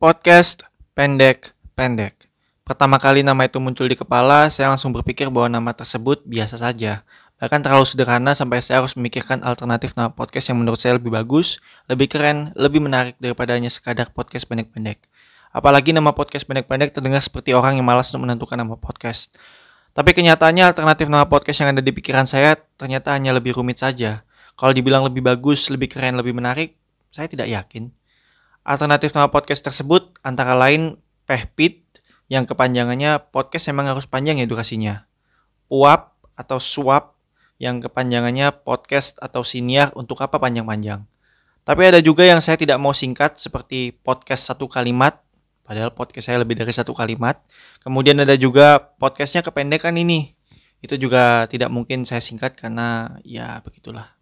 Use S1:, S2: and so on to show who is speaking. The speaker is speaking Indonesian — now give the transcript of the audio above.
S1: Podcast pendek-pendek. Pertama kali nama itu muncul di kepala, saya langsung berpikir bahwa nama tersebut biasa saja. Bahkan terlalu sederhana sampai saya harus memikirkan alternatif nama podcast yang menurut saya lebih bagus, lebih keren, lebih menarik daripada hanya sekadar podcast pendek-pendek. Apalagi nama podcast pendek-pendek terdengar seperti orang yang malas untuk menentukan nama podcast. Tapi kenyataannya alternatif nama podcast yang ada di pikiran saya ternyata hanya lebih rumit saja. Kalau dibilang lebih bagus, lebih keren, lebih menarik, saya tidak yakin. Alternatif nama podcast tersebut antara lain Pehpit yang kepanjangannya podcast emang harus panjang ya durasinya. Uap atau suap yang kepanjangannya podcast atau siniar untuk apa panjang-panjang. Tapi ada juga yang saya tidak mau singkat seperti podcast satu kalimat, padahal podcast saya lebih dari satu kalimat. Kemudian ada juga podcastnya kependekan ini. Itu juga tidak mungkin saya singkat karena ya begitulah.